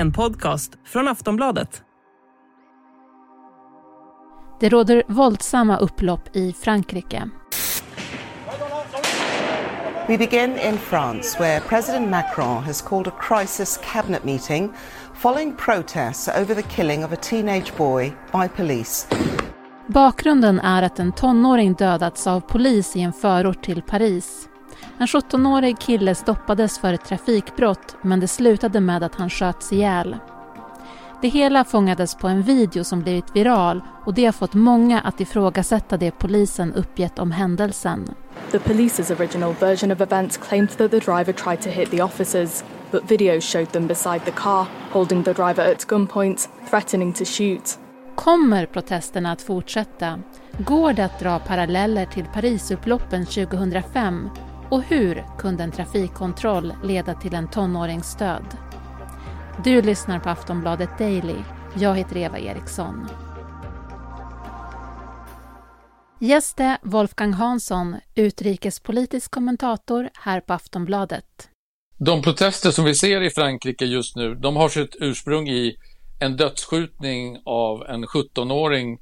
en podcast från Aftonbladet. Det råder våldsamma upplopp i Frankrike. We begin in France, where President Macron has called a crisis cabinet meeting following protests over the killing of a teenage boy by police. Bakgrunden är att en tonåring dödats av polis i en förort till Paris. En 17-årig kille stoppades för ett trafikbrott men det slutade med att han sköts ihjäl. Det hela fångades på en video som blivit viral och det har fått många att ifrågasätta det polisen uppgett om händelsen. The police's original version of events claimed that the driver tried to hit the officers, but videos showed them beside the car, holding the driver at gunpoint, threatening to shoot. Kommer protesterna att fortsätta? Går det att dra paralleller till Parisupploppen 2005? Och hur kunde en trafikkontroll leda till en tonårings död? Du lyssnar på Aftonbladet Daily. Jag heter Eva Eriksson. Gäst är Wolfgang Hansson, utrikespolitisk kommentator här på Aftonbladet. De protester som vi ser i Frankrike just nu, de har sitt ursprung i en dödsskjutning av en 17-åring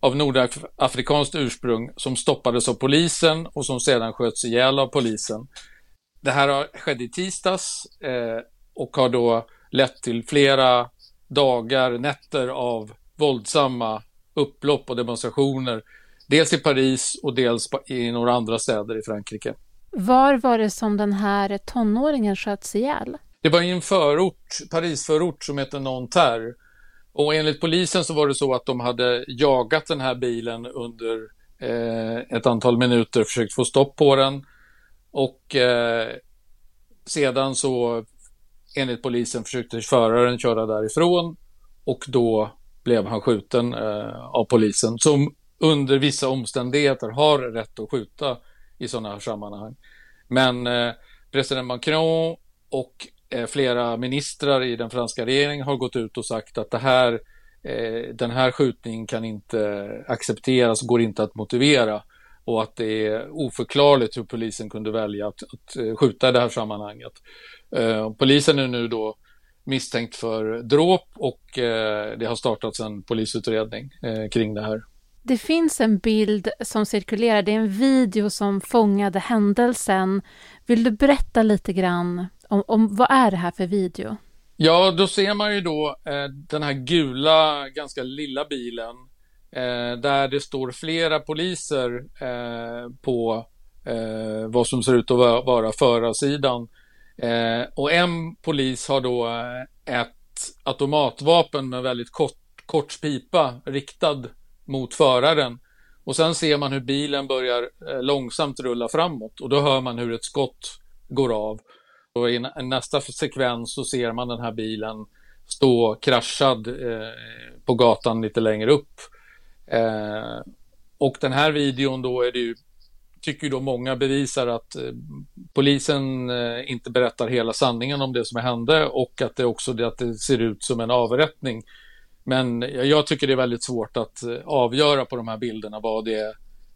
av nordafrikanskt ursprung som stoppades av polisen och som sedan sköts ihjäl av polisen. Det här har skett i tisdags eh, och har då lett till flera dagar, nätter av våldsamma upplopp och demonstrationer. Dels i Paris och dels i några andra städer i Frankrike. Var var det som den här tonåringen sköts ihjäl? Det var i en förort, Parisförort som heter Nanterre. Och enligt polisen så var det så att de hade jagat den här bilen under eh, ett antal minuter, försökt få stopp på den. Och eh, sedan så enligt polisen försökte föraren köra därifrån och då blev han skjuten eh, av polisen som under vissa omständigheter har rätt att skjuta i sådana här sammanhang. Men eh, president Macron och Eh, flera ministrar i den franska regeringen har gått ut och sagt att det här, eh, den här skjutningen kan inte accepteras, går inte att motivera och att det är oförklarligt hur polisen kunde välja att, att eh, skjuta i det här sammanhanget. Eh, polisen är nu då misstänkt för dråp och eh, det har startats en polisutredning eh, kring det här. Det finns en bild som cirkulerar, det är en video som fångade händelsen. Vill du berätta lite grann om, om vad är det här för video? Ja, då ser man ju då eh, den här gula, ganska lilla bilen eh, där det står flera poliser eh, på eh, vad som ser ut att vara, vara förarsidan. Eh, och en polis har då eh, ett automatvapen med väldigt kort, kort pipa riktad mot föraren. Och sen ser man hur bilen börjar eh, långsamt rulla framåt och då hör man hur ett skott går av. Och i nästa sekvens så ser man den här bilen stå kraschad eh, på gatan lite längre upp. Eh, och den här videon då är det ju, tycker ju då många bevisar att eh, polisen eh, inte berättar hela sanningen om det som hände och att det också det, att det ser ut som en avrättning. Men jag tycker det är väldigt svårt att eh, avgöra på de här bilderna vad det är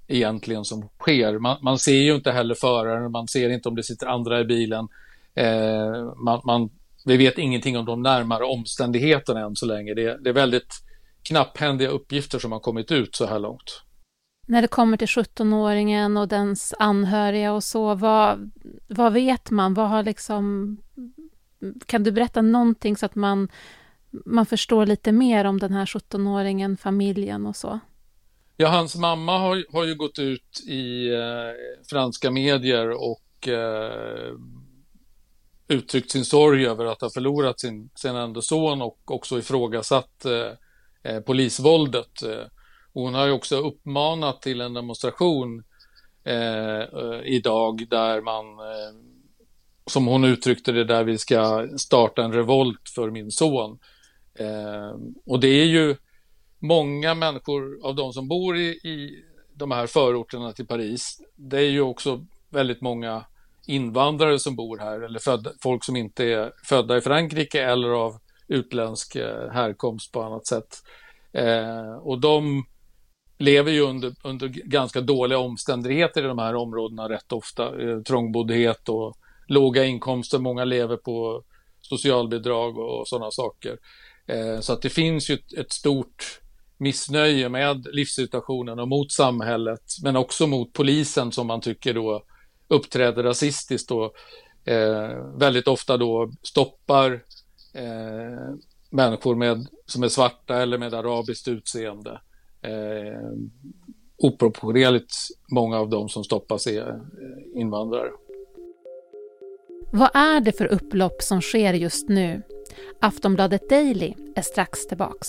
egentligen som sker. Man, man ser ju inte heller föraren, man ser inte om det sitter andra i bilen. Eh, man, man, vi vet ingenting om de närmare omständigheterna än så länge. Det, det är väldigt knapphändiga uppgifter som har kommit ut så här långt. När det kommer till 17-åringen och dens anhöriga och så, vad, vad vet man? Vad har liksom... Kan du berätta någonting så att man, man förstår lite mer om den här 17-åringen, familjen och så? Ja, hans mamma har, har ju gått ut i eh, franska medier och eh, uttryckt sin sorg över att ha förlorat sin, sin enda son och också ifrågasatt eh, eh polisvåldet. Eh, hon har ju också uppmanat till en demonstration eh, eh, idag där man, eh, som hon uttryckte det, där vi ska starta en revolt för min son. Eh, och det är ju många människor av de som bor i, i de här förorterna till Paris. Det är ju också väldigt många invandrare som bor här eller födda, folk som inte är födda i Frankrike eller av utländsk eh, härkomst på annat sätt. Eh, och de lever ju under, under ganska dåliga omständigheter i de här områdena rätt ofta. Eh, trångboddhet och låga inkomster. Många lever på socialbidrag och sådana saker. Eh, så att det finns ju ett, ett stort missnöje med livssituationen och mot samhället, men också mot polisen som man tycker då uppträder rasistiskt och eh, väldigt ofta då stoppar eh, människor med, som är svarta eller med arabiskt utseende. Eh, oproportionerligt många av dem som stoppas är eh, invandrare. Vad är det för upplopp som sker just nu? Aftonbladet Daily är strax tillbaks.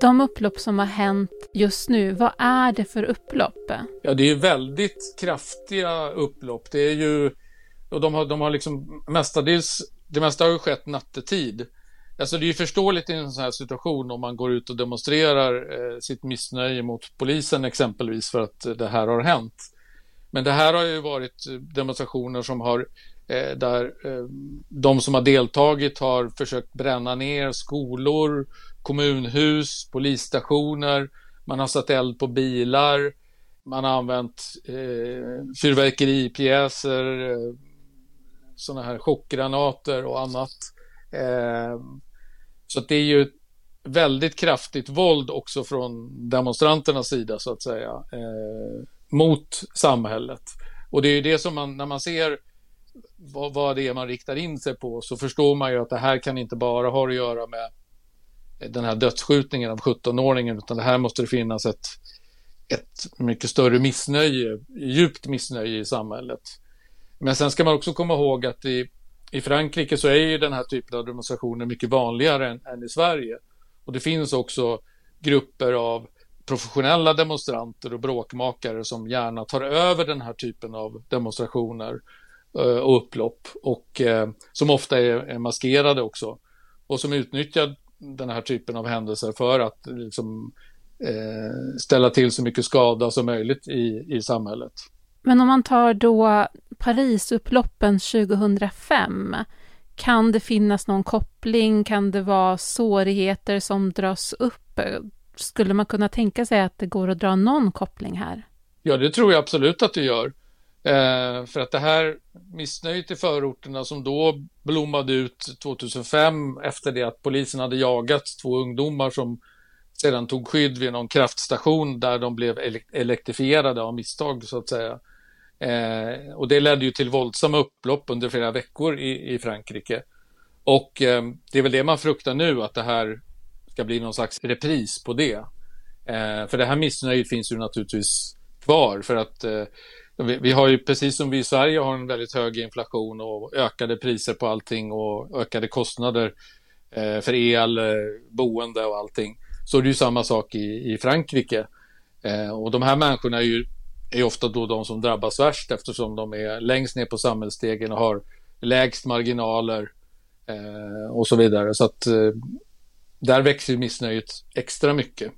De upplopp som har hänt just nu, vad är det för upplopp? Ja, det är väldigt kraftiga upplopp. Det är ju, och de har, de har liksom mestadels, det mesta har ju skett nattetid. Alltså det är ju förståeligt i en sån här situation om man går ut och demonstrerar eh, sitt missnöje mot polisen exempelvis för att eh, det här har hänt. Men det här har ju varit eh, demonstrationer som har Eh, där eh, de som har deltagit har försökt bränna ner skolor, kommunhus, polisstationer, man har satt eld på bilar, man har använt eh, fyrverkeripjäser, eh, sådana här chockgranater och annat. Eh, så det är ju väldigt kraftigt våld också från demonstranternas sida så att säga eh, mot samhället. Och det är ju det som man, när man ser vad, vad det är man riktar in sig på så förstår man ju att det här kan inte bara ha att göra med den här dödsskjutningen av 17-åringen utan det här måste det finnas ett, ett mycket större missnöje, djupt missnöje i samhället. Men sen ska man också komma ihåg att i, i Frankrike så är ju den här typen av demonstrationer mycket vanligare än, än i Sverige. Och det finns också grupper av professionella demonstranter och bråkmakare som gärna tar över den här typen av demonstrationer och upplopp och eh, som ofta är, är maskerade också och som utnyttjar den här typen av händelser för att liksom, eh, ställa till så mycket skada som möjligt i, i samhället. Men om man tar då Parisupploppen 2005, kan det finnas någon koppling? Kan det vara svårigheter som dras upp? Skulle man kunna tänka sig att det går att dra någon koppling här? Ja, det tror jag absolut att det gör. Eh, för att det här missnöjet i förorterna som då blommade ut 2005 efter det att polisen hade jagat två ungdomar som sedan tog skydd vid någon kraftstation där de blev elektrifierade av misstag så att säga. Eh, och det ledde ju till våldsamma upplopp under flera veckor i, i Frankrike. Och eh, det är väl det man fruktar nu, att det här ska bli någon slags repris på det. Eh, för det här missnöjet finns ju naturligtvis kvar för att eh, vi, vi, har ju precis som vi i Sverige har en väldigt hög inflation och ökade priser på allting och ökade kostnader eh, för el, eh, boende och allting. Så det är ju samma sak i, i Frankrike. Eh, och de här människorna är ju är ofta då de som drabbas värst eftersom de är längst ner på samhällsstegen och har lägst marginaler eh, och så vidare. Så att eh, där växer missnöjet extra mycket.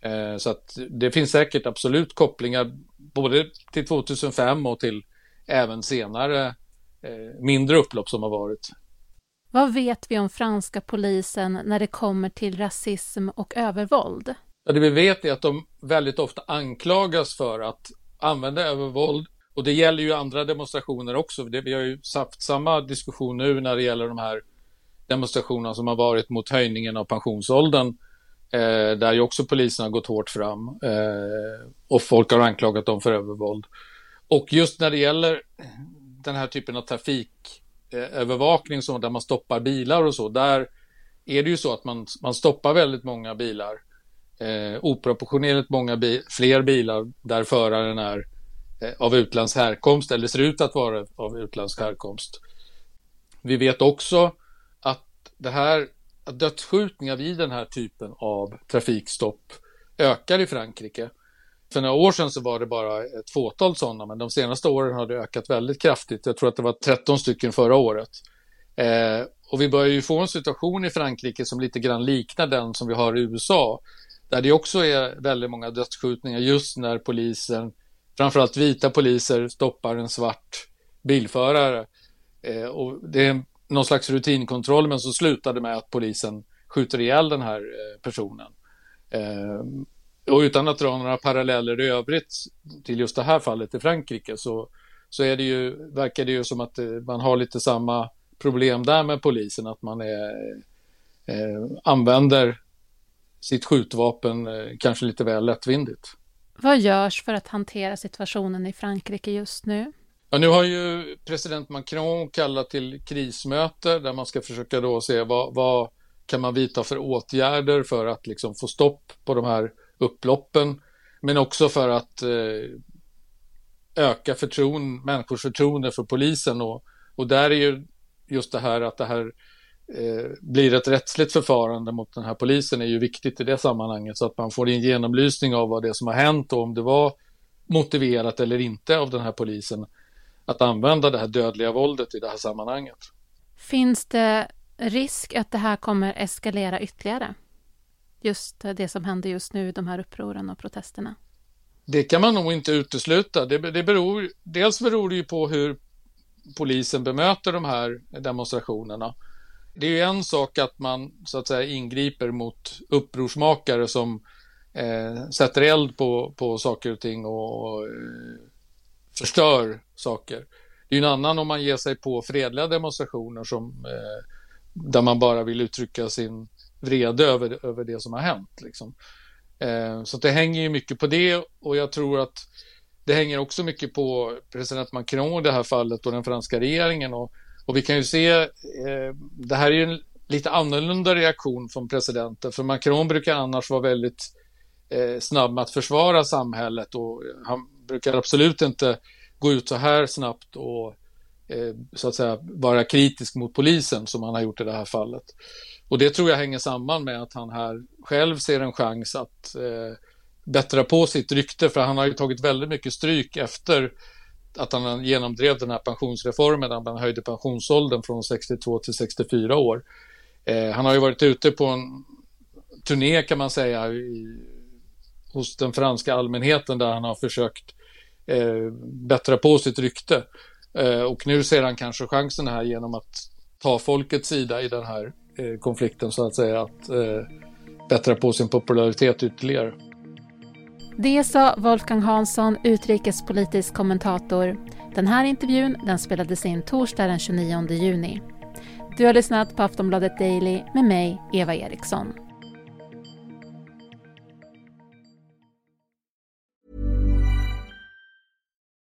Eh, så att det finns säkert absolut kopplingar både till 2005 och till även senare eh, mindre upplopp som har varit. Vad vet vi om franska polisen när det kommer till rasism och övervåld? Ja, det vi vet är att de väldigt ofta anklagas för att använda övervåld och det gäller ju andra demonstrationer också. Vi har ju haft samma diskussion nu när det gäller de här demonstrationerna som har varit mot höjningen av pensionsåldern Eh, där ju också polisen har gått hårt fram eh, och folk har anklagat dem för övervåld. Och just när det gäller den här typen av trafikövervakning eh, där man stoppar bilar och så, där är det ju så att man, man stoppar väldigt många bilar. Eh, oproportionerligt många bi fler bilar där föraren är eh, av utländsk härkomst eller ser ut att vara av utländsk härkomst. Vi vet också att det här dödsskjutningar vid den här typen av trafikstopp ökar i Frankrike. För några år sedan så var det bara ett fåtal sådana, men de senaste åren har det ökat väldigt kraftigt. Jag tror att det var 13 stycken förra året. Eh, och vi börjar ju få en situation i Frankrike som lite grann liknar den som vi har i USA. Där det också är väldigt många dödsskjutningar just när polisen, framförallt vita poliser, stoppar en svart bilförare. Eh, och det är någon slags rutinkontroll men så slutade det med att polisen skjuter ihjäl den här eh, personen. Eh, och utan att dra några paralleller i övrigt till just det här fallet i Frankrike så, så är det ju, verkar det ju som att eh, man har lite samma problem där med polisen, att man är, eh, använder sitt skjutvapen eh, kanske lite väl lättvindigt. Vad görs för att hantera situationen i Frankrike just nu? Ja, nu har ju president Macron kallat till krismöte där man ska försöka då se vad, vad kan man vidta för åtgärder för att liksom få stopp på de här upploppen, men också för att eh, öka förtroende, människors förtroende för polisen. Och, och där är ju just det här att det här eh, blir ett rättsligt förfarande mot den här polisen är ju viktigt i det sammanhanget så att man får en genomlysning av vad det är som har hänt och om det var motiverat eller inte av den här polisen att använda det här dödliga våldet i det här sammanhanget. Finns det risk att det här kommer eskalera ytterligare? Just det som händer just nu, de här upproren och protesterna? Det kan man nog inte utesluta. Det, det beror, dels beror det ju på hur polisen bemöter de här demonstrationerna. Det är ju en sak att man så att säga ingriper mot upprorsmakare som eh, sätter eld på, på saker och ting och, och eh, förstör saker. Det är ju en annan om man ger sig på fredliga demonstrationer som, eh, där man bara vill uttrycka sin vrede över, över det som har hänt. Liksom. Eh, så det hänger ju mycket på det och jag tror att det hänger också mycket på president Macron i det här fallet och den franska regeringen. Och, och vi kan ju se, eh, det här är ju en lite annorlunda reaktion från presidenten, för Macron brukar annars vara väldigt eh, snabb med att försvara samhället och han brukar absolut inte gå ut så här snabbt och eh, så att säga vara kritisk mot polisen som han har gjort i det här fallet. Och det tror jag hänger samman med att han här själv ser en chans att eh, bättra på sitt rykte, för han har ju tagit väldigt mycket stryk efter att han genomdrev den här pensionsreformen, där man höjde pensionsåldern från 62 till 64 år. Eh, han har ju varit ute på en turné kan man säga i, hos den franska allmänheten där han har försökt eh, bättra på sitt rykte. Eh, och nu ser han kanske chansen här genom att ta folkets sida i den här eh, konflikten så att säga, att eh, bättra på sin popularitet ytterligare. Det sa Wolfgang Hansson, utrikespolitisk kommentator. Den här intervjun den spelades in torsdag den 29 juni. Du har lyssnat på Aftonbladet Daily med mig, Eva Eriksson.